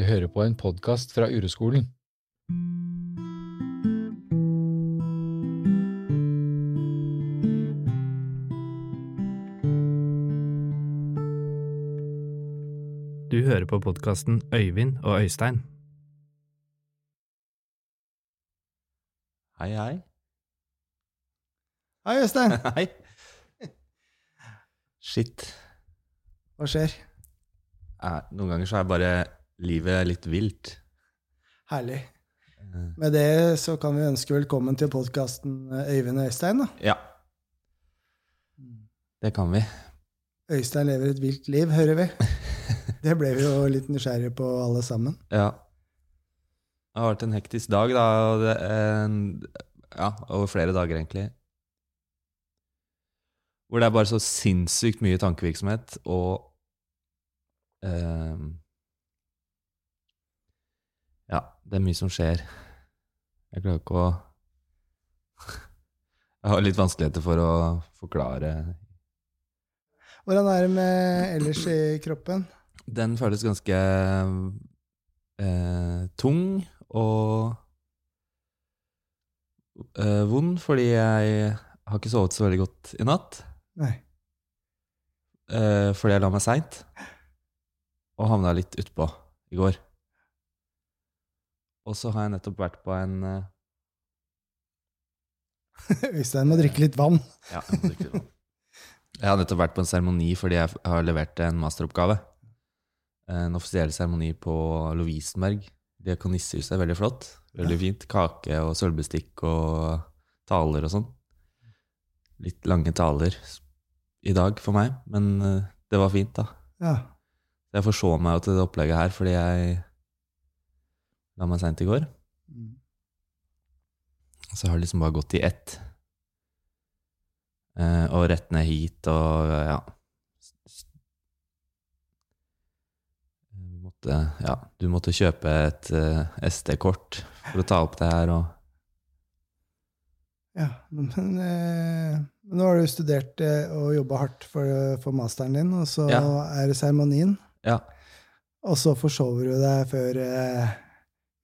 Du hører på en podkast fra Ureskolen. Du hører på podkasten Øyvind og Øystein. Hei, hei. Hei, Øystein. Hei. Shit. Hva skjer? Eh, Noen ganger så er bare livet er litt vilt. Herlig. Eh, Med det så kan vi ønske velkommen til podkasten Øyvind og Øystein. da. Ja. Det kan vi. Øystein lever et vilt liv, hører vi. Det ble vi jo litt nysgjerrige på alle sammen. Ja. Det har vært en hektisk dag, da. Og det, eh, ja, over flere dager, egentlig. Hvor det er bare så sinnssykt mye tankevirksomhet og eh, Ja, det er mye som skjer. Jeg klarer ikke å Jeg har litt vanskeligheter for å forklare Hvordan er det med ellers i kroppen? Den føles ganske eh, tung og eh, vond, fordi jeg har ikke sovet så veldig godt i natt. Nei. Eh, fordi jeg la meg seint, og havna litt utpå i går. Og så har jeg nettopp vært på en eh, Øystein må drikke litt vann. Ja, jeg må drikke litt vann. Jeg har nettopp vært på en seremoni fordi jeg har levert en masteroppgave. En offisiell seremoni på Lovisenberg. Diakonissehuset er veldig flott. Veldig fint. Kake og sølvbestikk og taler og sånn. Litt lange taler i dag for meg, men eh, det var fint, da. Ja. Jeg forså meg jo til det opplegget her fordi jeg la meg seint i går. Mm. Så har det liksom bare gått i ett. Eh, og rett ned hit og ja. S- måtte, ja, du måtte kjøpe et uh, SD-kort for å ta opp det her og ja. Men eh, nå har du studert eh, og jobba hardt for, for masteren din, og så Ja. er det seremonien. Ja. Og så forsover du deg før eh,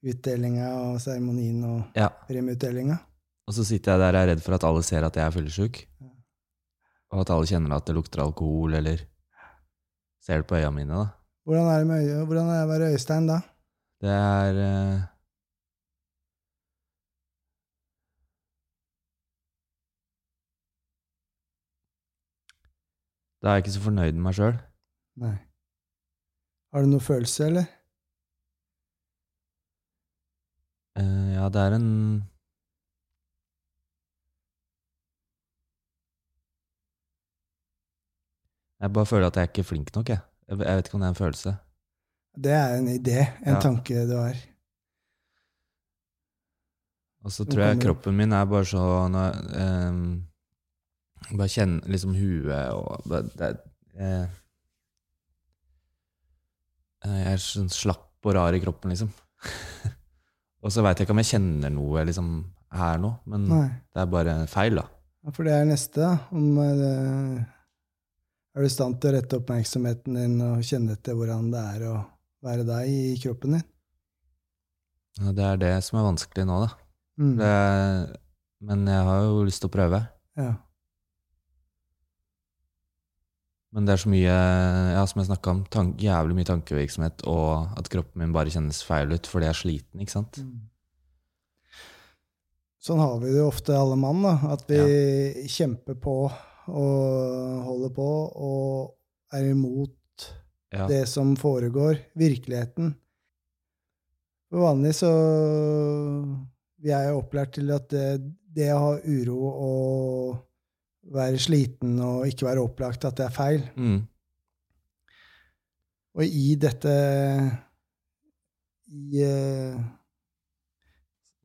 utdelinga og seremonien og ja. premieutdelinga. Og så sitter jeg der og er redd for at alle ser at jeg er fyllesyk. Og at alle kjenner at det lukter alkohol, eller ser det på øya mine, da. Hvordan er det med øye? Hvordan er det å være Øystein da? Det er uh... Da er jeg ikke så fornøyd med meg sjøl. Nei. Har du noe følelse, eller? Eh, ja, det er en Jeg bare føler at jeg er ikke flink nok, jeg. Jeg vet ikke om det er en følelse. Det er en idé, en Ja. tanke du har. Og så tror jeg kroppen min er bare så når, ehm, Bare kjenne liksom huet og det, eh, Jeg er sånn slapp og rar i kroppen, liksom. og så veit jeg ikke om jeg kjenner noe liksom her nå, men Nei. det er bare feil, da. Ja, for det er neste, da. Om eh, det, er du i stand til å rette oppmerksomheten din og kjenne etter hvordan det er å være deg i kroppen din? Ja, Det er det som er vanskelig nå, da. Mm. Det, men jeg har jo lyst til å prøve. Ja. Men det er så mye, ja, som jeg snakka om, tank, jævlig mye tankevirksomhet, og at kroppen min bare kjennes feil ut fordi jeg er sliten, ikke sant? Mm. Sånn har vi det jo ofte, alle mann, da. At vi kjemper på og holder på og er imot Ja. det som foregår, virkeligheten. For vanlig så Vi er jo opplært til at det, det å ha uro og være sliten og ikke være opplagt, at det er feil. Mm. Og i dette i, uh...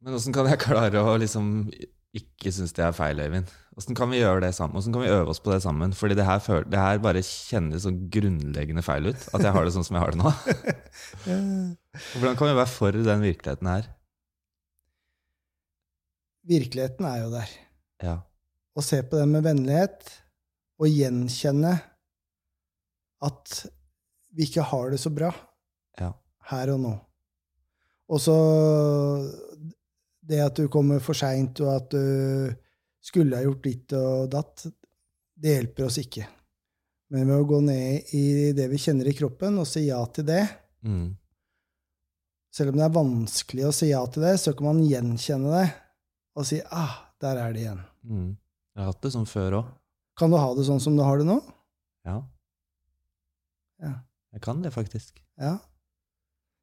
Men åssen kan jeg klare å liksom ikke synes det er feil, Øyvind? Åssen kan vi gjøre det sammen? Hvordan kan vi øve oss på det sammen? Fordi det her, føler, det her bare kjennes så grunnleggende feil ut. At jeg har det sånn som jeg har det nå. Hvordan kan vi være for den virkeligheten her? Virkeligheten er jo der. Ja. Å se på den med vennlighet og gjenkjenne at vi ikke har det så bra Ja. her og nå. Og så det at du kommer for seint, og at du skulle ha gjort ditt og datt, det hjelper oss ikke. Men ved å gå ned i det vi kjenner i kroppen, og si ja til det Mm. Selv om det er vanskelig å si ja til det, så kan man gjenkjenne det og si ah, der er det igjen. Mm. Jeg har hatt det sånn før òg. Kan du ha det sånn som du har det nå? Ja. Ja. Jeg kan det, faktisk. Ja.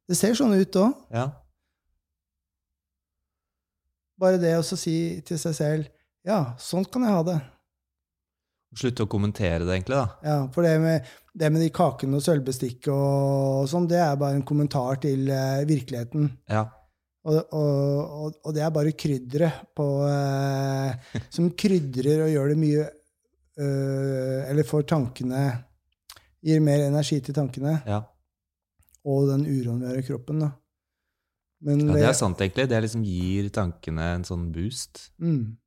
Det ser sånn ut òg. Ja. Bare det å si til seg selv ja, sånn kan jeg ha det. Slutte å kommentere det, egentlig, da. Ja, For det med, det med de kakene og sølvbestikk og sånn, det er bare en kommentar til eh, virkeligheten. Ja. Og, og, og, det er bare krydderet på eh, Som krydrer og gjør det mye eh, Eller får tankene Gir mer energi til tankene ja. og den uroen vi har i kroppen. da. Men Ja, det er sant, egentlig. Det liksom gir tankene en sånn boost. Mm.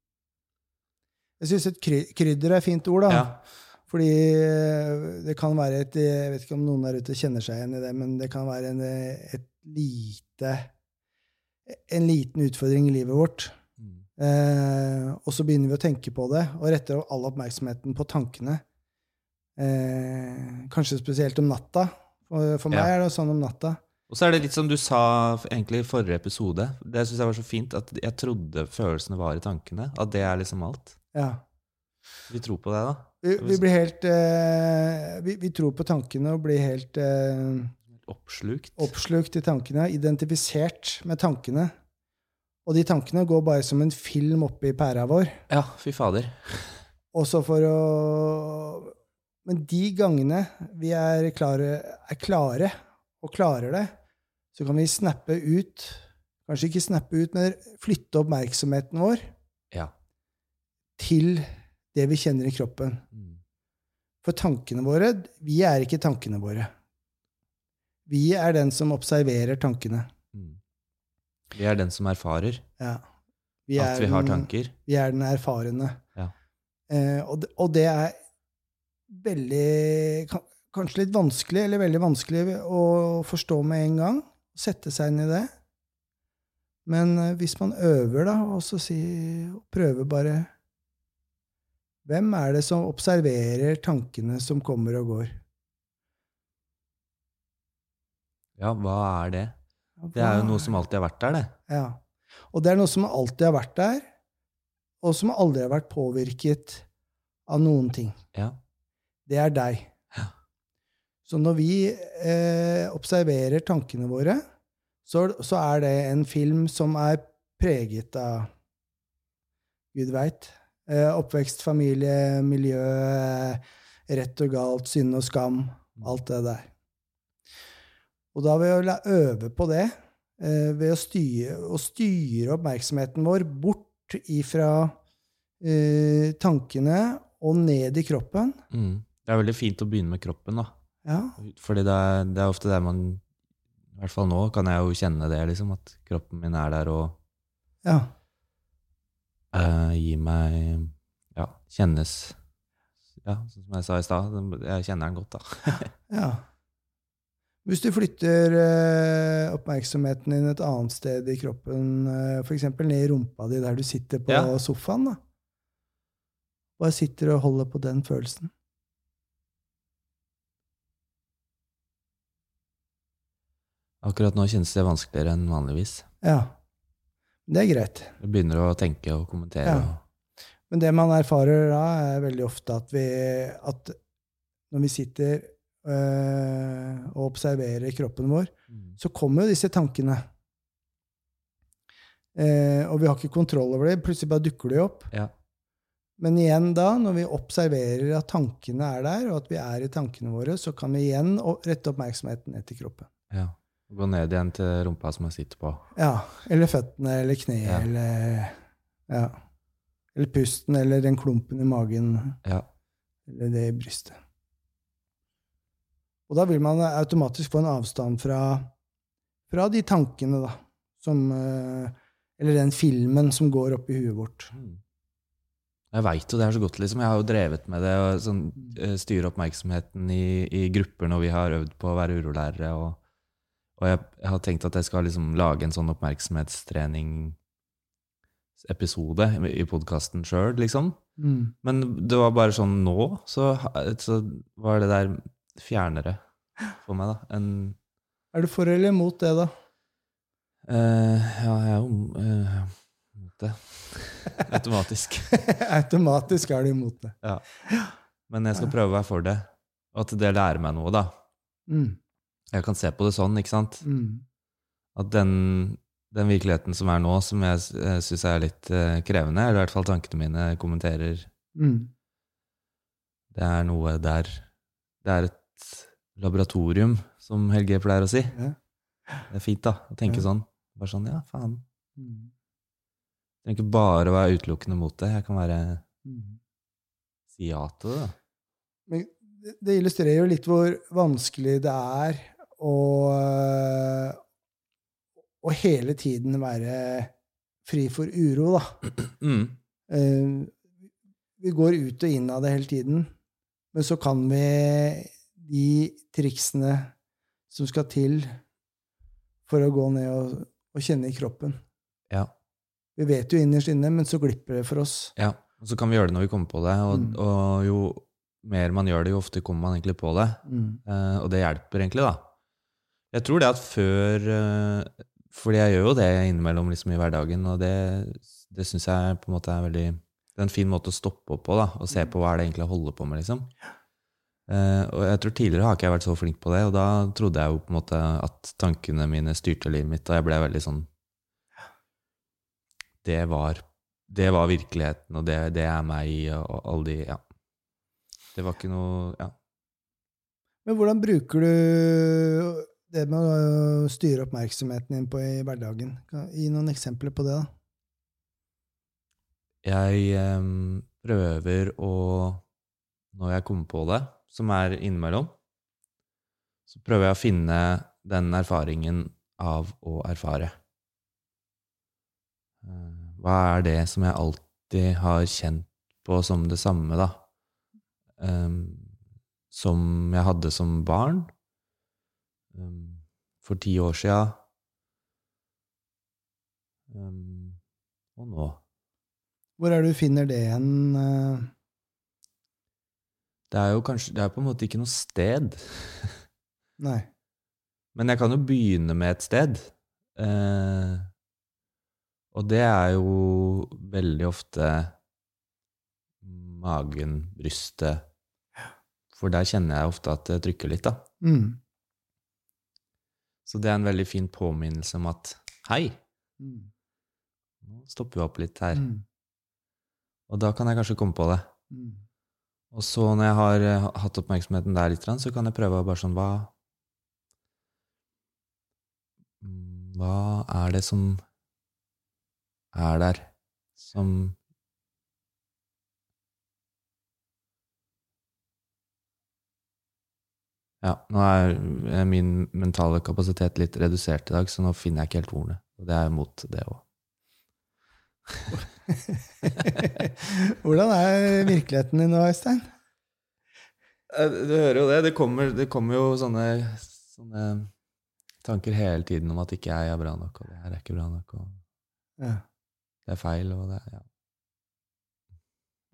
Jeg syns et kry krydder er et fint ord, da. Ja. Fordi eh, det kan være et Jeg vet ikke om noen der ute kjenner seg igjen i det, men det kan være en, eh, et lite En liten utfordring i livet vårt. Mm. Eh, og så begynner vi å tenke på det, og retter all oppmerksomheten på tankene. Eh, kanskje spesielt om natta. For, for meg Ja. er det sånn om natta. Og så er det litt som du sa egentlig i forrige episode. Det syns jeg var så fint. At jeg trodde følelsene var i tankene. At det er liksom alt. Ja. Vi tror på det, da. Vi, vi blir helt eh, vi, vi tror på tankene og blir helt eh, Oppslukt. oppslukt i tankene, identifisert med tankene. Og de tankene går bare som en film oppi pæra vår. Ja, fy fader. Og så for å Men de gangene vi er klare, er klare og klarer det, så kan vi snappe ut Kanskje ikke snappe ut, men flytte oppmerksomheten vår Ja. til det vi kjenner i kroppen. Mm. For tankene våre Vi er ikke tankene våre. Vi er den som observerer tankene. Mm. Vi er den som erfarer Ja. at vi har den- tanker. Vi er den erfarende. Ja. Eh, og, det, og det er veldig Kanskje litt vanskelig, eller veldig vanskelig å forstå med en gang. Sette seg inn i det. Men eh, hvis man øver, da, og så si, prøver bare Hvem er det som observerer tankene som kommer og går? Ja, hva er det? Det er jo noe som alltid har vært der, det. Ja. Og det er noe som alltid har vært der, og som aldri har vært påvirket av noen ting. Ja. Det er deg. Ja. Så når vi eh, observerer tankene våre, så, så er det en film som er preget av Gud veit. Eh, oppvekst, familie, miljø, rett og galt, synd og skam. Alt det der. Og da ved å øve på det, eh, ved å styre, å styre oppmerksomheten vår bort ifra eh, tankene og ned i kroppen Mm. Det er veldig fint å begynne med kroppen, da. ja, Fordi det er, det er ofte der man I hvert fall nå kan jeg jo kjenne det, liksom. At kroppen min er der og ja, eh, gir meg Ja, kjennes Ja, som jeg sa i stad. Jeg kjenner den godt, da. ja. Hvis du flytter eh, oppmerksomheten din et annet sted i kroppen, eh, f.eks. ned i rumpa di der du sitter på Ja. sofaen, da. Bare sitter og holder på den følelsen. Akkurat nå kjennes det vanskeligere enn vanligvis. Ja. Det er greit. Du begynner å tenke og kommentere. Ja. Men det man erfarer da, er veldig ofte at vi at når vi sitter og observerer kroppen vår, Mm. så kommer jo disse tankene. Eh, og vi har ikke kontroll over det. Plutselig bare dukker de opp. ja. Men igjen da, når vi observerer at tankene er der, og at vi er i tankene våre, så kan vi igjen rette oppmerksomheten ned til kroppen. ja. Gå ned igjen til rumpa som jeg sitter på. Ja, Eller føttene, eller kneet, Ja. eller ja. Eller pusten, eller den klumpen i magen. Ja. eller det i brystet. Og da vil man automatisk få en avstand fra, fra de tankene, da, som eh, Eller den filmen som går opp i huet vårt. Mm. Jeg veit jo det er så godt, liksom. Jeg har jo drevet med det. og sånn, eh, Styre oppmerksomheten i, i grupper når vi har øvd på å være urolærere. Og, Og jeg, jeg har tenkt at jeg skal liksom lage en sånn oppmerksomhetstreningsepisode i, i podkasten sjøl, liksom. Mm. Men det var bare sånn nå, så, så var det der fjernere for meg, da. enn Er du for eller imot det, da? eh, Ja, jeg er jo eh, mot det. Automatisk. Automatisk er du imot det. Men jeg skal prøve å være for det. Og at det lærer meg noe, da. Mm. Jeg kan se på det sånn, ikke sant? Mm. At den, den virkeligheten som er nå, som jeg jeg syns er litt eh, krevende, eller i hvert fall tankene mine kommenterer, Mm. det er noe der Det er et laboratorium, som Helge pleier å si. Ja. Det er fint, da, å tenke Ja. sånn. Bare sånn, ja, faen. Mm. Jeg trenger ikke bare å være utelukkende mot det. Jeg kan være Mm. si ja til det. da. Men det- illustrerer jo litt hvor vanskelig det er å, øh, å hele tiden være fri for uro, da. Mm. Eh, Vi går ut og inn av det hele tiden, men så kan vi de triksene som skal til for å gå ned og, og kjenne i kroppen. Ja. Vi vet jo innerst inne, men så glipper det for oss. ja. Og så kan vi gjøre det når vi kommer på det, og, Mm. og jo mer man gjør det, jo ofte kommer man egentlig på det. Mm. Eh, og det hjelper egentlig, da. Jeg tror det at før eh, Fordi jeg gjør jo det innimellom liksom, i hverdagen, og det, det syns jeg på en måte er veldig Det er en fin måte å stoppe opp på, da, og se på hva er det egentlig jeg holder på med, liksom. Eh, og jeg tror tidligere har ikke jeg vært så flink på det, og da trodde jeg jo på en måte at tankene mine styrte livet mitt, og jeg ble veldig sånn Det var, det var virkeligheten, og det, det er meg, og, og alle de Ja. Det var ikke noe Ja. Men hvordan bruker du det med å styre oppmerksomheten din på i hverdagen? Gi noen eksempler på det, da. Jeg um, prøver å Når jeg kommer på det, som er innimellom, så prøver jeg å finne den erfaringen av å erfare. Eh, Hva er det som jeg alltid har kjent på som det samme, da? Um, som jeg hadde som barn. um, for ti år sia. um, og nå. Hvor er det du finner det igjen? eh? Det er jo kanskje Det er på en måte ikke noe sted. Nei. Men jeg kan jo begynne med et sted. Eh, og det er jo veldig ofte magen, brystet For der kjenner jeg ofte at det trykker litt, da. Mm. Så det er en veldig fin påminnelse om at hei, Mm. nå stopper vi opp litt her. Mm. Og da kan jeg kanskje komme på det. Mm. Og så når jeg har eh, hatt oppmerksomheten der litt, så kan jeg prøve å bare sånn Hva Mm, Hva er det som er der, som Ja, nå er min mentale kapasitet litt redusert i dag, så nå finner jeg ikke helt ordene. Og det er mot det òg. Hvordan er virkeligheten din nå, Øystein? Eh, Du hører jo det. Det kommer, det kommer jo sånne, sånne tanker hele tiden om at ikke jeg er bra nok, og det her er ikke bra nok, og Ja. det er feil, og det ja.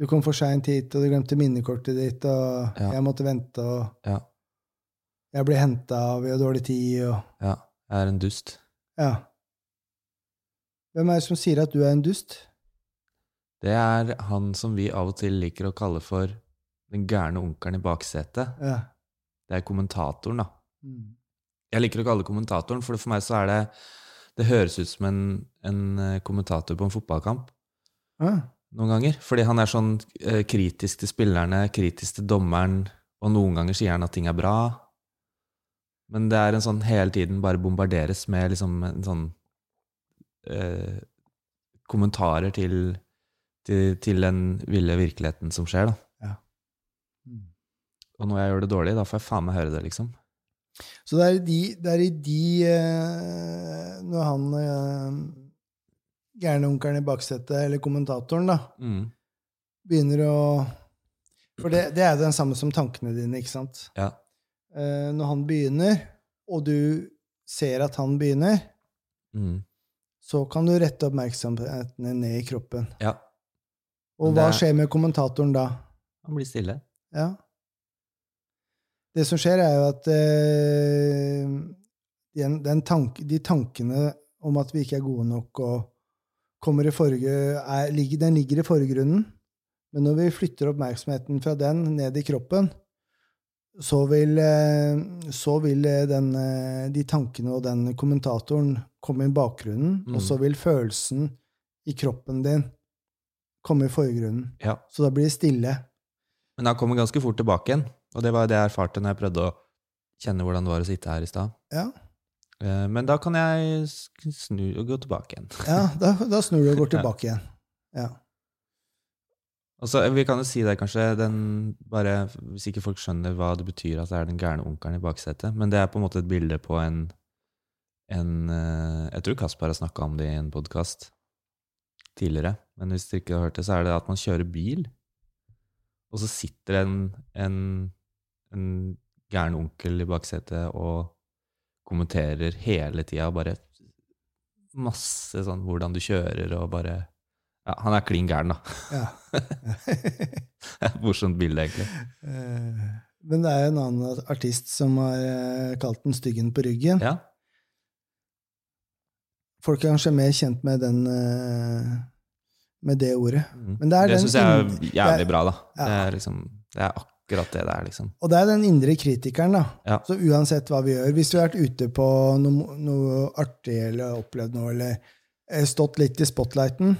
Du kom for seint hit, og du glemte minnekortet ditt, og Ja. jeg måtte vente, og ja. jeg ble henta, og vi har dårlig tid, og Ja. Jeg er en dust. Ja. Hvem er det som sier at du er en dust? Det er han som vi av og til liker å kalle for den gærne onkelen i baksetet. Ja. Det er kommentatoren, da. Mm. Jeg liker å kalle det kommentatoren, for for meg så er det Det høres ut som en, en eh, kommentator på en fotballkamp. Ja. noen ganger. Fordi han er sånn eh, kritisk til spillerne, kritisk til dommeren, og noen ganger sier han at ting er bra. Men det er en sånn hele tiden bare bombarderes med liksom en sånn eh, kommentarer til, til, til den ville virkeligheten som skjer, da. Mm. Og når jeg gjør det dårlig, da får jeg faen meg høre det, liksom. Så det er, i de, det er i de eh, Når han eh, gærne onkelen i baksetet, eller kommentatoren, da, Mm. begynner å For det, det er jo den samme som tankene dine, ikke sant? Ja. Eh, når han begynner, og du ser at han begynner, Mm. Så kan du rette oppmerksomheten ned i kroppen. Ja. Og hva er- skjer med kommentatoren da? Han blir stille. Ja. Det som skjer, er jo at eh, den, den tank, de tankene om at vi ikke er gode nok, og kommer i forrige, er, ligger, den ligger i forgrunnen. Men når vi flytter oppmerksomheten fra den ned i kroppen, så vil, eh, så vil eh, den, eh, de tankene og den kommentatoren komme i bakgrunnen, Mm. og så vil følelsen i kroppen din komme i forgrunnen. Ja. Så da blir det stille. Men han kommer ganske fort tilbake igjen. Og det var det jeg erfarte når jeg prøvde å kjenne hvordan det var å sitte her i stad. Ja. Eh, Men da kan jeg snu og gå tilbake igjen. Ja, da, da snur du og går tilbake igjen. Ja. Og så, Vi kan jo si det, kanskje, den, bare, hvis ikke folk skjønner hva det betyr at det er den gærne onkelen i baksetet. Men det er på en måte et bilde på en, en eh, Jeg tror Kaspar har snakka om det i en podkast tidligere. Men hvis dere ikke har hørt det, så er det at man kjører bil, og så sitter en, en, en gæren onkel i baksetet og kommenterer hele tida bare masse sånn hvordan du kjører, og bare Ja, han er klin gæren, da. ja. Et morsomt bilde, egentlig. Eh, Men det er en annen artist som har eh, kalt den Styggen på ryggen. Ja. Folk er kanskje mer kjent med den eh, med det ordet. Mm. Men det er det syns jeg er jævlig bra, da. Ja. Det, er liksom, det er akkurat det det er, liksom. Og det er den indre kritikeren, da. Ja. Så uansett hva vi gjør Hvis vi har vært ute på noe, noe artig eller opplevd noe, eller eh, stått litt i spotlighten,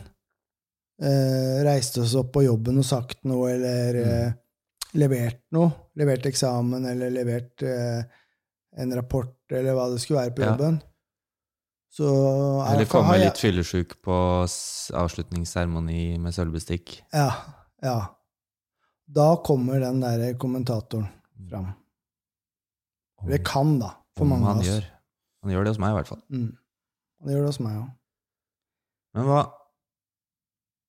eh, reist oss opp på jobben og sagt noe, eller Mm. eh, levert noe, levert eksamen, eller levert eh, en rapport, eller hva det skulle være på Ja. Så er- Eller komme jeg- litt fyllesyk på avslutningsseremoni med sølvbestikk. Ja. ja. Da kommer den der kommentatoren fram. Om, Det kan, da, for mange av oss. gjør. Han gjør det hos meg, i hvert fall. Mm. Det gjør det hos meg òg. Men hva,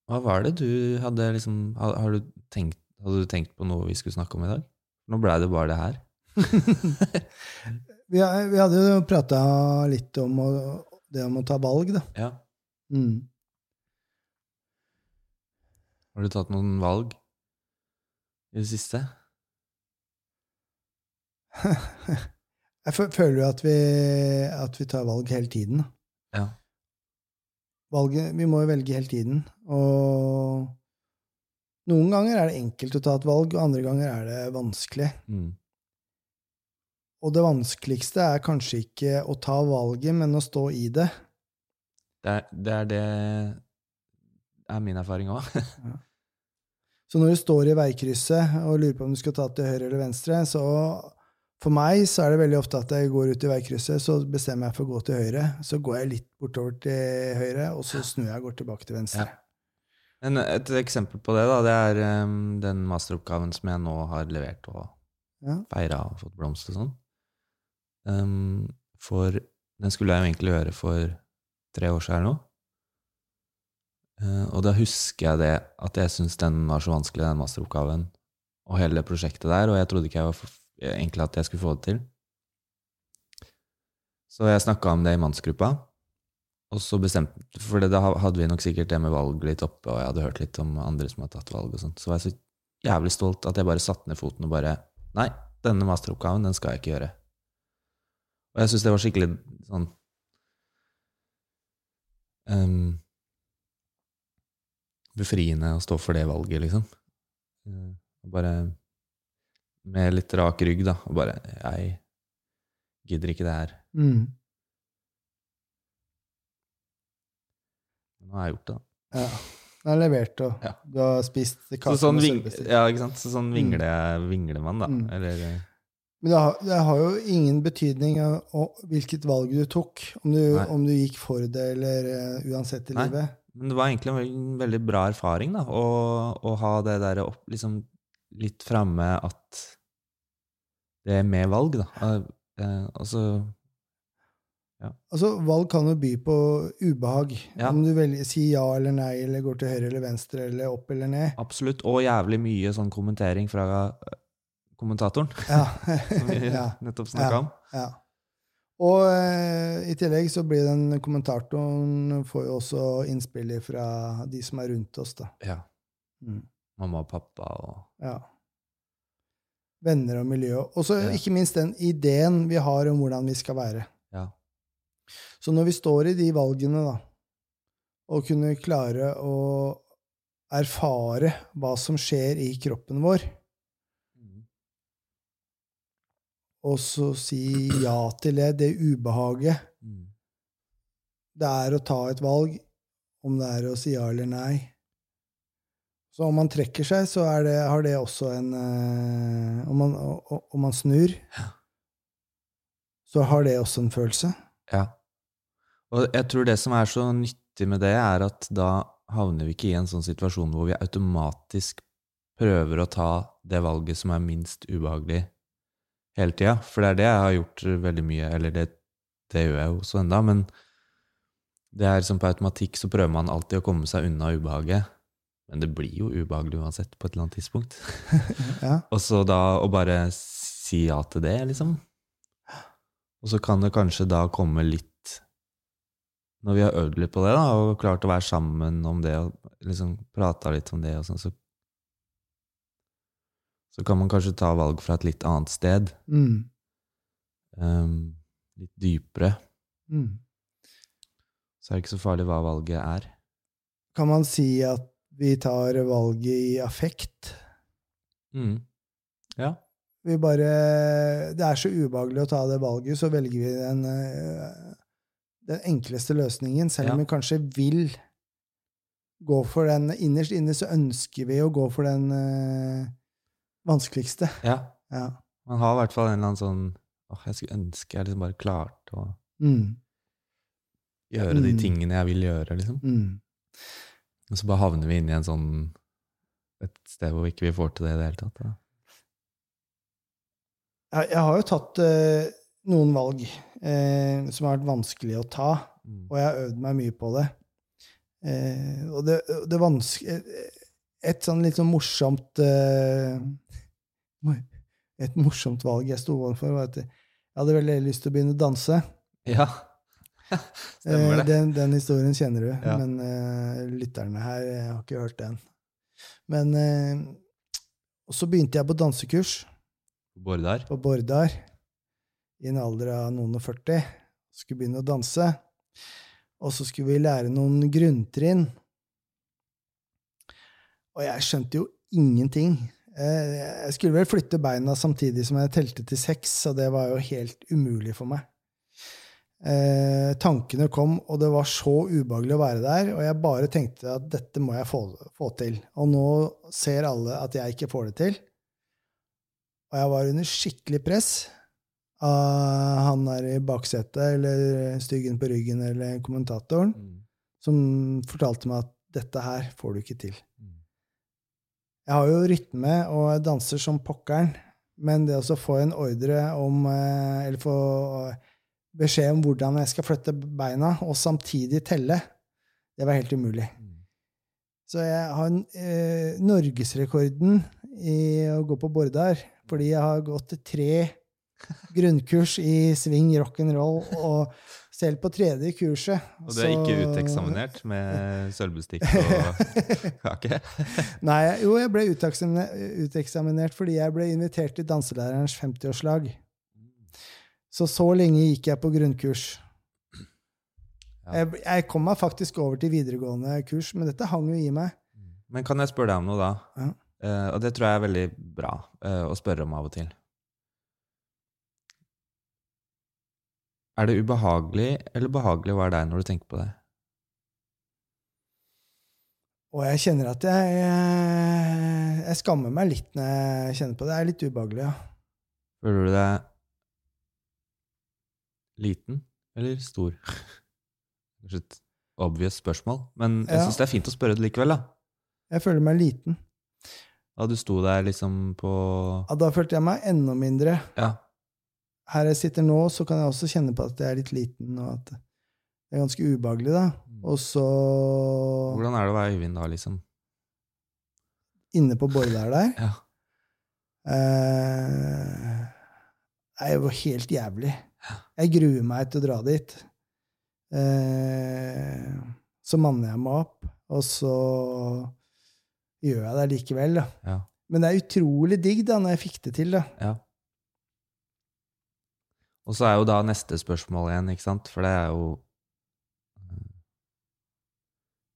hva var det du hadde liksom har, har du tenkt, Hadde du tenkt på noe vi skulle snakke om i dag? Nå blei det bare det her. vi, vi hadde jo prata litt om å, det om å ta valg, da. Ja. Mm. Har du tatt noen valg i det siste? Jeg føler jo at vi, at vi tar valg hele tiden. Ja. Valget, vi må jo velge hele tiden. Og noen ganger er det enkelt å ta et valg, og andre ganger er det vanskelig. Mm. Og det vanskeligste er kanskje ikke å ta valget, men å stå i det. Det, er, det er det er min erfaring òg. Så når du står i veikrysset og lurer på om du skal ta til høyre eller venstre, så for meg så er det veldig ofte at jeg går ut i veikrysset, så bestemmer jeg for å gå til høyre. Så går jeg litt bortover til høyre, og så snur jeg og går tilbake til venstre. Men et eksempel på det, da, det er um, den masteroppgaven som jeg nå har levert og Ja. feira og fått blomster og sånn. Um, for den skulle jeg jo egentlig gjøre for tre år siden nå. Uh, og da husker jeg det at jeg syntes den var så vanskelig, den masteroppgaven, og hele det prosjektet der, og jeg trodde ikke jeg var for, egentlig at jeg skulle få det til. Så jeg snakka om det i mannsgruppa, og så bestemte For da hadde vi nok sikkert det med valg litt oppe, og jeg hadde hørt litt om andre som hadde tatt valg og sånt. Så var jeg så jævlig stolt at jeg bare satte ned foten og bare Nei, denne masteroppgaven, den skal jeg ikke gjøre. Og jeg syns det var skikkelig sånn um, Befriende å stå for det valget, liksom. Eh, og bare med litt rak rygg, da, og bare Jeg gidder ikke det her. Mm. Nå har jeg gjort det, da. Ja. Du er levert, og Ja. du har spist Så sånn, med sølvbestikk. ja, ikke sant? Så sånn vingler, vingler man, da. Mm. Eller eh, Men det har, det har jo ingen betydning av hvilket valg du tok, om du, om du gikk for det eller uh, uansett i Nei. livet. Men det var egentlig en veldig, veldig bra erfaring, da, å, å ha det der opp, liksom litt framme at det er med valg, da. Eh, eh, altså Altså, valg kan jo by på ubehag. Ja. Om du velger, sier ja eller nei, eller går til høyre eller venstre, eller opp eller ned. absolutt. Og jævlig mye sånn kommentering fra kommentatoren, Ja. som vi nettopp snakka om. ja. Og eh, i tillegg så blir den kommentatoren får jo også innspill fra de som er rundt oss, da. Ja. Mm. Mamma og pappa og Ja. Venner og miljø. Og så Ja. ikke minst den ideen vi har om hvordan vi skal være. Ja. Så når vi står i de valgene, da, og kunne klare å erfare hva som skjer i kroppen vår, og så si ja til det, det ubehaget Mm. det er å ta et valg, om det er å si ja eller nei. Så om man trekker seg, så er det, har det også en øh, om, man, å, om man snur, så har det også en følelse. Ja. Og jeg tror det som er så nyttig med det, er at da havner vi ikke i en sånn situasjon hvor vi automatisk prøver å ta det valget som er minst ubehagelig hele tida. For det er det jeg har gjort veldig mye, eller det, det gjør jeg jo også enda, men det er som på automatikk så prøver man alltid å komme seg unna ubehaget. Men det blir jo ubehagelig uansett på et eller annet tidspunkt. Ja. Og så da å bare si ja til det, liksom. Og så kan det kanskje da komme litt Når vi har øvd litt på det, da, og klart å være sammen om det, og liksom prata litt om det, og sånn, så Så kan man kanskje ta valg fra et litt annet sted. Mm. Um, litt dypere. Mm. Så er det ikke så farlig hva valget er. Kan man si at vi tar valget i affekt? Mm. Ja. Vi bare Det er så ubehagelig å ta det valget, så velger vi den, eh, den enkleste løsningen, selv om Ja. vi kanskje vil gå for den Innerst inne så ønsker vi å gå for den eh, vanskeligste. ja. Ja. Man har i hvert fall en eller annen sånn åh, jeg skulle ønske jeg liksom bare klarte å Mm. gjøre de Mm. tingene jeg vil gjøre, liksom. Mm. Og så bare havner vi inn i en sånn et sted hvor vi ikke får til det i det hele tatt. Da. Jeg, jeg har jo tatt uh, noen valg eh, som har vært vanskelig å ta, Mm. og jeg har øvd meg mye på det. Eh, og det, det vanske, Et sånn litt sånn morsomt eh, Et morsomt valg jeg sto overfor, var at jeg hadde veldig lyst til å begynne å danse. Ja. Stemmer Eh, det. den, den historien kjenner du, Ja. men uh, lytterne her jeg har ikke hørt den. Men uh, Og så begynte jeg på dansekurs Bordar. på Bordar i en alder av noen og 40. Skulle begynne å danse. Og så skulle vi lære noen grunntrinn. Og jeg skjønte jo ingenting. Eh, Jeg skulle vel flytte beina samtidig som jeg telte til seks, og det var jo helt umulig for meg. Eh, tankene kom, og det var så ubehagelig å være der, og jeg bare tenkte at dette må jeg få, få til. Og nå ser alle at jeg ikke får det til. Og jeg var under skikkelig press av han der i baksetet, eller styggen på ryggen, eller kommentatoren, Mm. som fortalte meg at dette her får du ikke til. Jeg har jo rytme og danser som pokkeren, men det å få en ordre om eh, Eller få beskjed om hvordan jeg skal flytte beina, og samtidig telle, det var helt umulig. Mm. Så jeg har eh, norgesrekorden i å gå på Bordar, fordi jeg har gått tre grunnkurs i swing rock'n'roll, og selv på tredje kurset Og du er ikke uteksaminert med sølvbestikk og kake? Nei, jo, jeg ble uteksaminert, uteksaminert fordi jeg ble invitert til danselærerens 50-årslag. Så så lenge gikk jeg på grunnkurs. Ja. Jeg, jeg kom meg faktisk over til videregående kurs, men dette hang jo i meg. Men kan jeg spørre deg om noe, da? Ja. Uh, og det tror jeg er veldig bra uh, å spørre om av og til. Er det ubehagelig eller behagelig å være deg når du tenker på det? Og jeg kjenner at jeg, jeg, jeg skammer meg litt når jeg kjenner på det. Det er litt ubehagelig, ja. Føler du deg liten eller stor? Kanskje et obvious spørsmål, men jeg Ja. syns det er fint å spørre det likevel, da. Jeg føler meg liten. Da du sto der liksom på Ja, da følte jeg meg enda mindre. Ja. Her jeg sitter nå, så kan jeg også kjenne på at jeg er litt liten, og at det er ganske ubehagelig, da. Og så Hvordan er det å være Øyvind da, liksom? inne på bordet der Ja. eh, Det er jo helt jævlig. Jeg gruer meg til å dra dit. Eh, så manner jeg meg opp, og så gjør jeg det likevel, da. Ja. Men det er utrolig digg da, når jeg fikk det til, da. ja. Og så er jo da neste spørsmål igjen, ikke sant? For det er jo eh,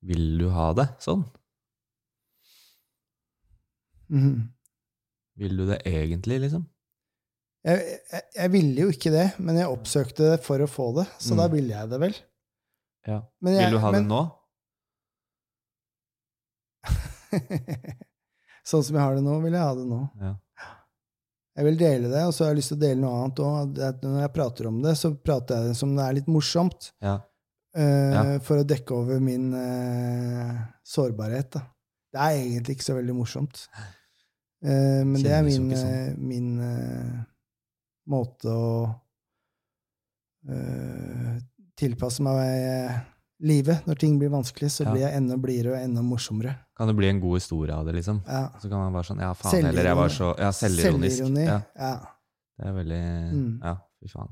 Vil du ha det sånn? Mm. Vil du det egentlig, liksom? jeg, jeg, jeg ville jo ikke det, men jeg oppsøkte det for å få det, så Mm. da ville jeg det vel. Ja. Men jeg- Vil du ha men- det nå? sånn som jeg har det nå, vil jeg ha det nå. Ja. Jeg vil dele det, og så har jeg lyst til å dele noe annet òg. Når jeg prater om det, så prater jeg det som det er litt morsomt. Ja. eh, Ja. For å dekke over min uh, sårbarhet. Da. Det er egentlig ikke så veldig morsomt. Uh, men det er min, sånn. min måte å tilpasse meg livet. Når ting blir vanskelig, så blir jeg enda blidere og enda morsommere. Kan det bli en god historie av det, liksom? Ja. Så kan man bare sånn Ja, faen heller, jeg var så Ja, selvironisk. Selvironi. Ja, Ja. det er veldig Mm. Ja, fy faen.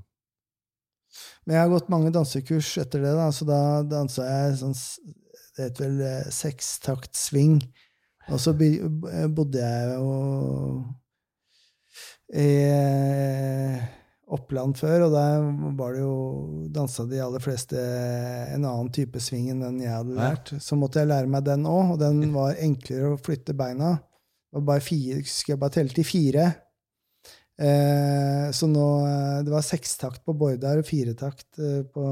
Men jeg har gått mange dansekurs etter det, da, så da dansa jeg sånn Det heter vel eh, sekstakt swing. Og så eh, bodde jeg jo i eh, Oppland før, og der var det jo dansa de aller fleste en annen type sving enn den jeg hadde lært. Så måtte jeg lære meg den òg, og den var enklere å flytte beina. Var bare fire, jeg bare telle til fire. Eh, så nå eh, Det var sekstakt på Bordar og firetakt eh, på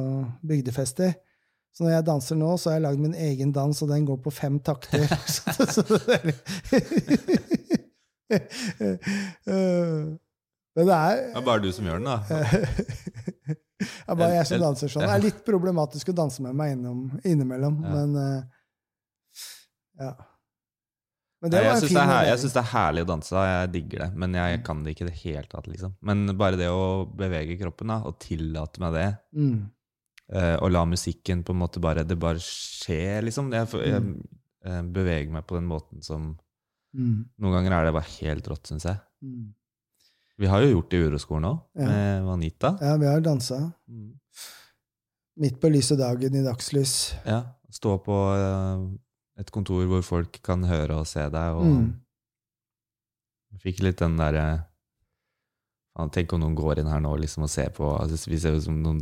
bygdefester. Så når jeg danser nå, så har jeg lagd min egen dans, og den går på fem takter. så, så er litt- Men det er Det er bare du som gjør den, da. det er bare jeg som danser sånn. Det er litt problematisk å danse med meg innom, innimellom, Ja. men eh, ja. Men det Nei, jeg syns det, jeg det er herlig å danse, jeg digger det. Men jeg kan det ikke i det hele tatt, liksom. Men bare det å bevege kroppen, da, og tillate meg det, Mm. eh, og la musikken på en måte bare Det bare skjer, liksom. Jeg, får- jeg Mm. eh, beveger meg på den måten som Mm. Noen ganger er det bare helt rått, syns jeg. Mm. Vi har jo gjort det i Uroskolen òg, Ja. med Vanita. Ja, vi har dansa. Mm. Midt på lyse dagen i dagslys. Ja, Stå på eh, et kontor hvor folk kan høre og se deg, og Mm. fikk litt den derre Tenk om noen går inn her nå liksom, og ser på. Altså, vi ser ut som noen,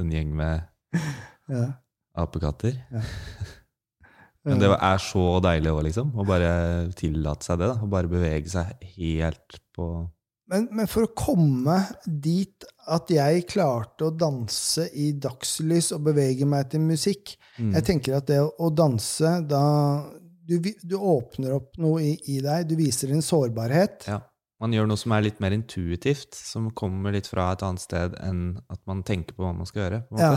en gjeng med Ja. apekatter. Men det er så deilig òg, liksom. Å bare tillate seg det. da, Å bare bevege seg helt på Men, men for å komme dit at jeg klarte å danse i dagslys og bevege meg til musikk Mm. Jeg tenker at det å, danse, da du, du åpner opp noe i, i deg. Du viser din sårbarhet. Ja. Man gjør noe som er litt mer intuitivt, som kommer litt fra et annet sted enn at man tenker på hva man skal gjøre. Ja.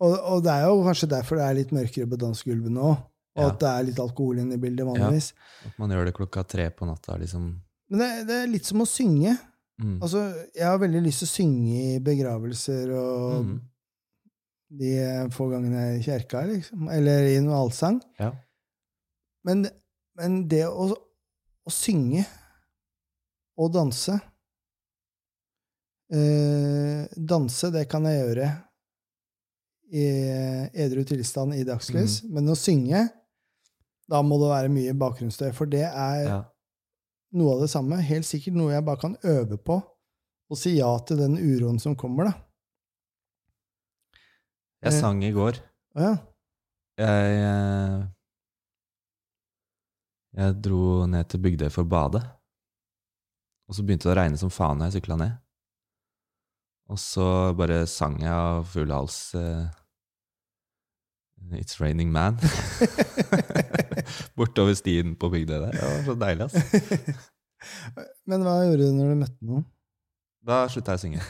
Og, og det er jo kanskje derfor det er litt mørkere på dansegulvet nå. Og Ja. at det er litt alkohol inne i bildet vanligvis. At man gjør det klokka tre på natta, liksom. Men det, det er litt som å synge. Mm. Altså, jeg har veldig lyst til å synge i begravelser og Mm. de få gangene jeg er i kjerka, liksom. Eller i noe allsang. Ja. Men, men det å, å synge og danse eh, Danse, det kan jeg gjøre i edru tilstand i dagslys. Mm. Men å synge, da må det være mye bakgrunnsstøy. For det er ja. Noe av det samme. Helt sikkert noe jeg bare kan øve på. Og si ja til den uroen som kommer, da. Jeg Eh. sang i går. Å ja. Jeg, jeg, jeg dro ned til Bygdøy for å bade. Og så begynte det å regne som faen da jeg sykla ned. Og så bare sang jeg av full hals uh, It's Raining Man. Bortover stien på bygda der. Det var så deilig, ass. Men hva gjorde du når du møtte noen? Da slutta jeg å synge.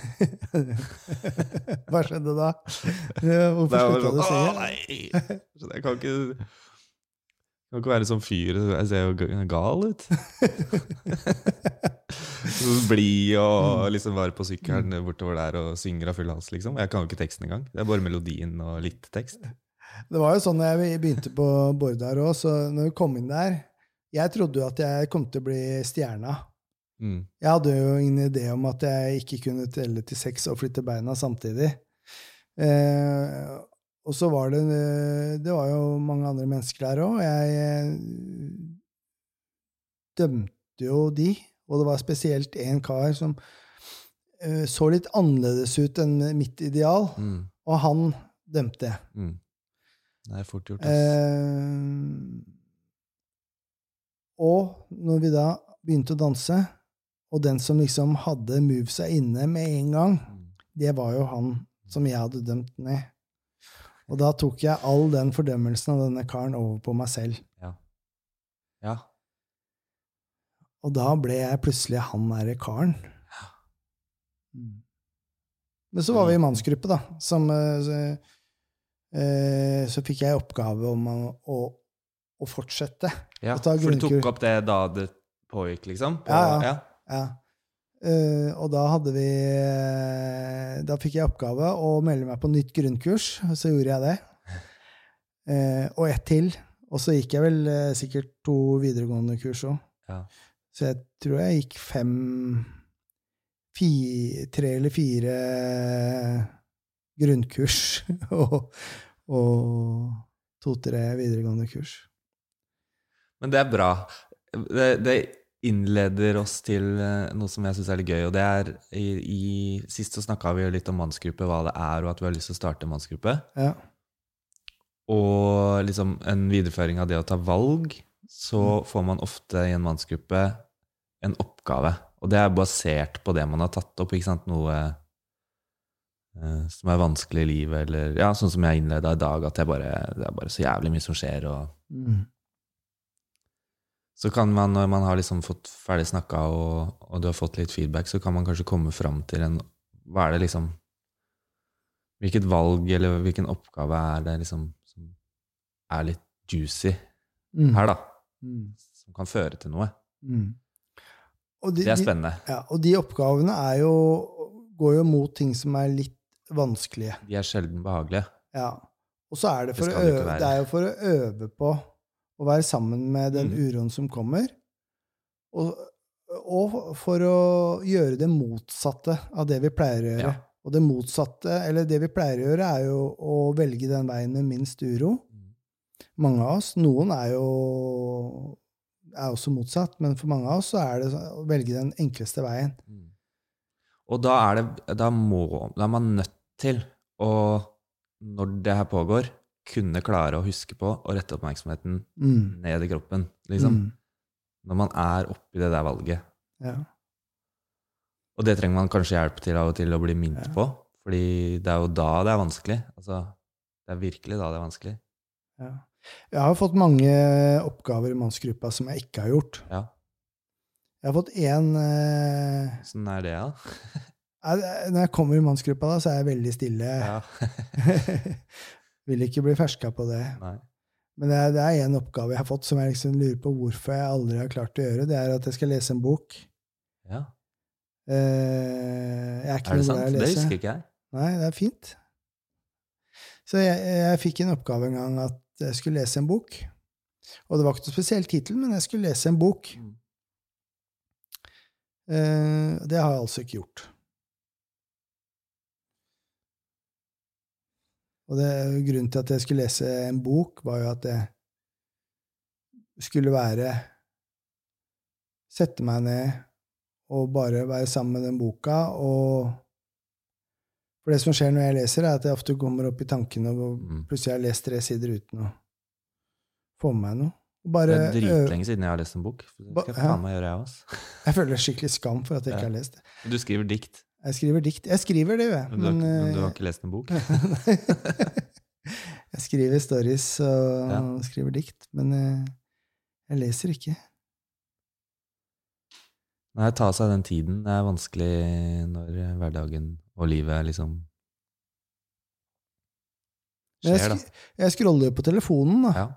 Hva skjedde da? Hvorfor slutta du å sånn, synge? Å, nei! Så Jeg kan ikke, jeg kan ikke være sånn fyr. Jeg ser jo gal ut. Så Blid og liksom var på sykkelen bortover der og synger av full hals, liksom. Jeg kan jo ikke teksten engang. Det er bare melodien og litt tekst. Det var jo sånn da jeg begynte på Bårdar òg, så når vi kom inn der Jeg trodde jo at jeg kom til å bli stjerna. Mm. Jeg hadde jo ingen idé om at jeg ikke kunne telle til seks og flytte beina samtidig. Eh, og så var det Det var jo mange andre mennesker der òg. Jeg eh, dømte jo de, og det var spesielt én kar som eh, så litt annerledes ut enn mitt ideal, Mm. og han dømte jeg. Mm. Det er fort gjort. Eh, og når vi da begynte å danse, og den som liksom hadde movesa inne med en gang, Mm. det var jo han som jeg hadde dømt ned. Og da tok jeg all den fordømmelsen av denne karen over på meg selv. Ja. ja. Og da ble jeg plutselig han derre karen. Ja. Men så var vi i mannsgruppe, da. Som, eh, så, eh, fikk jeg oppgave om å, å, fortsette. ja. å For du tok opp det da det pågikk, liksom? På, Ja, ja. ja. Eh, og da hadde vi eh, Da fikk jeg oppgave å melde meg på nytt grunnkurs, og så gjorde jeg det. Uh, og ett til. Og så gikk jeg vel uh, sikkert to videregående kurs òg. Ja. Så jeg tror jeg gikk fem fi, Tre eller fire grunnkurs og, og to-tre videregående kurs. Men det er bra. Det, det innleder oss til eh, noe som jeg syns er litt gøy. Og det er i, i Sist så snakka vi jo litt om mannsgruppe, hva det er, og at vi har lyst til å starte mannsgruppe. Ja. Og liksom en videreføring av det å ta valg, så Mm. får man ofte i en mannsgruppe en oppgave. Og det er basert på det man har tatt opp, ikke sant? Noe som er vanskelig i livet, eller ja, sånn som jeg innleda i dag, at bare, det er bare så jævlig mye som skjer, og Mm. så kan man, når man har liksom fått ferdig snakka, og, og du har fått litt feedback, så kan man kanskje komme fram til en Hva er det liksom Hvilket valg eller hvilken oppgave er det liksom som er litt juicy Mm. her, da? Mm. Som kan føre til noe. Mm. De, Det er de- spennende. Ja, og de oppgavene er jo, går jo mot ting som er litt vanskelige. De er sjelden behagelige. Ja. Og så er det, for det å øve, det er jo for å øve på å være sammen med den Mm. uroen som kommer, og, og for å gjøre det motsatte av det vi pleier å gjøre. Ja. Og det motsatte, eller det vi pleier å gjøre, er jo å velge den veien med minst uro. Mm. Mange av oss. Noen er jo er også motsatt, men for mange av oss så er det å velge den enkleste veien. Mm. Og da er det Da må Da er man nødt til å, når det her pågår, kunne klare å huske på å rette oppmerksomheten Mm. ned i kroppen. Liksom. Mm. Når man er oppi det der valget. Ja. Og det trenger man kanskje hjelp til av og til å bli minnet Ja. på. Fordi det er jo da det er vanskelig. Altså, det er virkelig da det er vanskelig. Ja. Jeg har fått mange oppgaver i mannsgruppa som jeg ikke har gjort. Ja. Jeg har fått én eh, Åssen er det, da? Når jeg kommer i mannsgruppa, da, så er jeg veldig stille. Ja. Vil ikke bli ferska på det. Nei. Men det er, en oppgave jeg har fått som jeg liksom lurer på hvorfor jeg aldri har klart å gjøre. Det er at jeg skal lese en bok. Ja. Eh, jeg er ikke Er det noe sant? glad i å Det husker ikke jeg. Nei, det er fint. Så jeg, jeg fikk en oppgave en gang at jeg skulle lese en bok. Og det var ikke noe spesiell tittel, men jeg skulle lese en bok. Mm. Eh, det har jeg altså ikke gjort. Og det, grunnen til at jeg skulle lese en bok, var jo at jeg skulle være Sette meg ned og bare være sammen med den boka. Og For det som skjer når jeg leser, er at jeg ofte kommer opp i tankene, og Mm. plutselig har jeg lest tre sider uten å få med meg noe. Bare, Det er dritlenge siden jeg har lest en bok. Det skal ja. faen meg gjøre, jeg også. Jeg føler skikkelig skam for at jeg ikke har lest det. Du skriver dikt, Jeg skriver dikt. Jeg skriver det, jo, jeg. men du har, ikke- men du har eh, ikke lest en bok? jeg skriver stories og Ja. skriver dikt, men eh, jeg leser ikke. Nei, ta seg den tiden. Det er vanskelig når hverdagen og livet liksom Men jeg, skjer, da. sk jeg scroller jo på telefonen, da. Ja.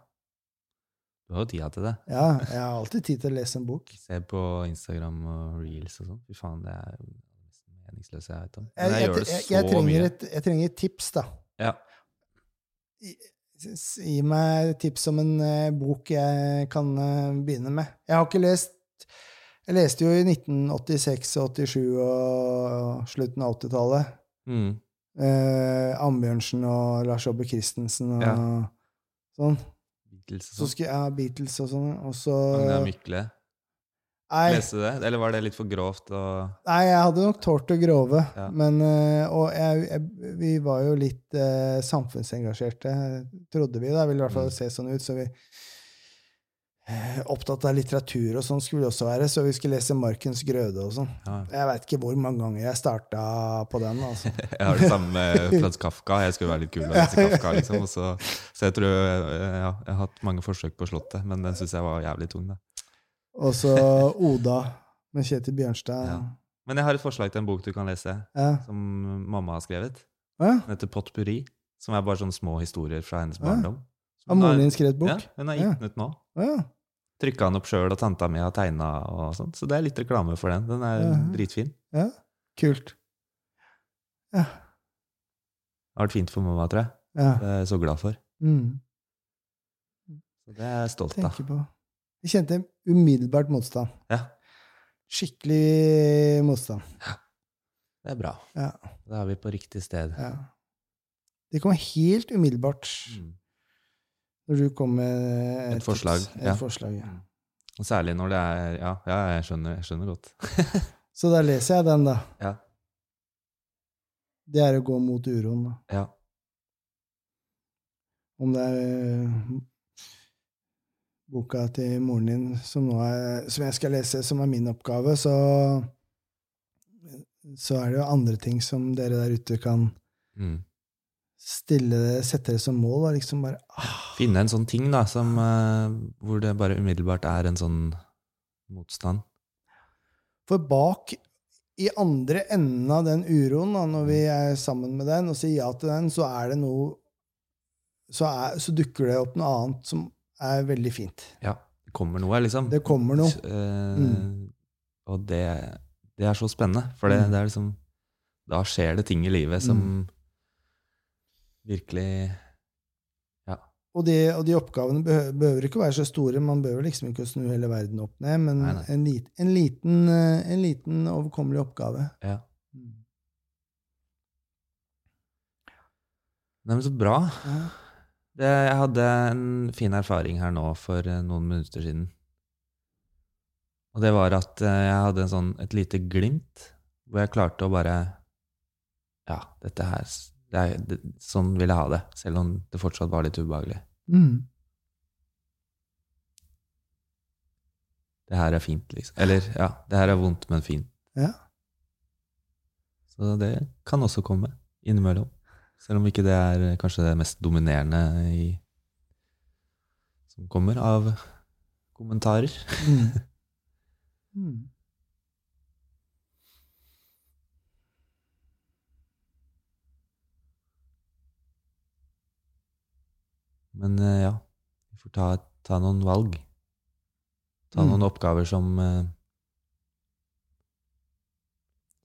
Du har jo tida til det. Ja, jeg har alltid tid til å lese en bok. Se på Instagram og reels og sånn. Fy faen, det er meningsløse jeg vet om. Men jeg, jeg, gjør det så jeg, trenger mye. et, jeg trenger et tips, da. Ja. Gi meg tips om en uh, bok jeg kan uh, begynne med. Jeg har ikke lest Jeg leste jo i 1986 og 87 og slutten av 80-tallet. Mm. Uh, Ambjørnsen og Lars-Obbe Christensen og Ja. sånn. Beatles og sånn. skulle, ja, Beatles og sånn. Og så Magna Mykle. Nei, Leste du det? Eller var det litt for grovt? Og... nei, jeg hadde nok tålt å grove. Ja. Men, eh, og jeg, jeg, vi var jo litt eh, samfunnsengasjerte, trodde vi. Det ville i hvert fall Mm. se sånn ut. så vi eh, Opptatt av litteratur og sånn skulle vi også være, så vi skulle lese Markens Grøde og sånn. Ja. Jeg veit ikke hvor mange ganger jeg starta på den. altså. Jeg har det samme med Frans Kafka. Jeg skulle være litt kul og lese Kafka. liksom. Også, så, så jeg tror eh, ja, jeg har hatt mange forsøk på Slottet, men den syns jeg var jævlig tung. da. Og så Oda med Kjetil Bjørnstad. Ja. Men jeg har et forslag til en bok du kan lese, Ja. som mamma har skrevet. Ja. Den heter Potpurri, som er bare sånne små historier fra hennes barndom. Har moren din skrevet bok? Ja, hun har gitt Ja. den ut nå. Ja. Trykka den opp sjøl, og tanta mi har tegna og sånt. Så det er litt reklame for den. Den er dritfin. ja. Kult. Ja. Det har vært fint for mamma, tror jeg. ja. Det er jeg så glad for. Mm. Så det er jeg stolt av. Jeg kjente umiddelbart motstand. Ja, Skikkelig motstand. Ja. det er bra. Ja. Da er vi på riktig sted. ja. Det kom helt umiddelbart Mm. når du kom med Et forslag. Et ja. forslag, ja. Og særlig når det er Ja, ja jeg, skjønner, jeg skjønner godt. Så da leser jeg den, da. Ja. Det er å gå mot uroen. da. ja. Om det er boka til moren din som, er, som jeg skal lese, som er min oppgave, så, så er det jo andre ting som dere der ute kan Mm. stille det, sette det som mål. Og liksom bare ah, Finne en sånn ting da, som, eh, hvor det bare umiddelbart er en sånn motstand. For bak, i andre enden av den uroen, da, når vi er sammen med den og sier ja til den, så er det noe så, er, så dukker det opp noe annet som er veldig fint. Ja, det kommer noe, liksom. Det kommer noe. Eh, Mm. Og det, det er så spennende, for det, Mm. det er liksom Da skjer det ting i livet som Mm. virkelig Og de, og de oppgavene behøver, behøver ikke å være så store. Man behøver liksom ikke å snu hele verden opp ned, men Nei, nei. En, lit, en, liten, eh, en liten overkommelig oppgave. Ja. Nei, men så bra. Ja. Det, jeg hadde en fin erfaring her nå for eh, noen minutter siden. Og det var at eh, jeg hadde en sånn, et lite glimt, hvor jeg klarte å bare Ja, dette her det er, det, Sånn vil jeg ha det, selv om det fortsatt var litt ubehagelig. Mm. Det her er fint, liksom. Eller, ja, det her er vondt, men fint. Ja. Så det kan også komme innimellom. Selv om ikke det er eh, kanskje det mest dominerende i, som kommer av kommentarer. Mm. Mm. Men eh, ja, vi får ta, ta noen valg. Ta Mm. noen oppgaver som eh,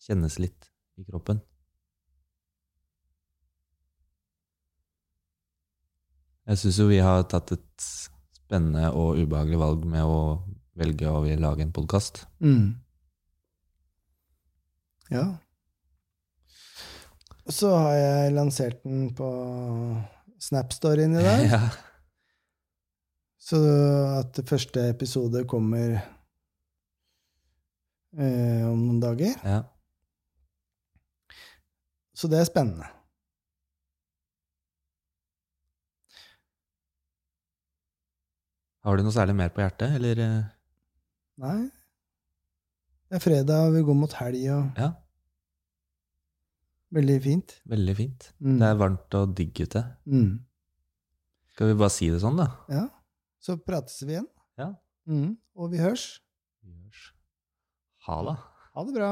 kjennes litt i kroppen. Jeg syns jo vi har tatt et spennende og ubehagelig valg med å velge å lage en podkast. Mm. Ja. Så har jeg lansert den på Snap-storyen i dag. Ja. Så at første episode kommer eh, om noen dager. ja. Så det er spennende. Har du noe særlig mer på hjertet, eller? eh? Nei. Det er fredag, vi går mot helg, og Ja, veldig fint. veldig fint. Mm. Det er varmt og digg ute. Mm. Skal vi bare si det sånn, da? Ja. Så prates vi igjen. Ja. Mm. Og vi hørs. Vi hørs. Ha det. Ha det bra.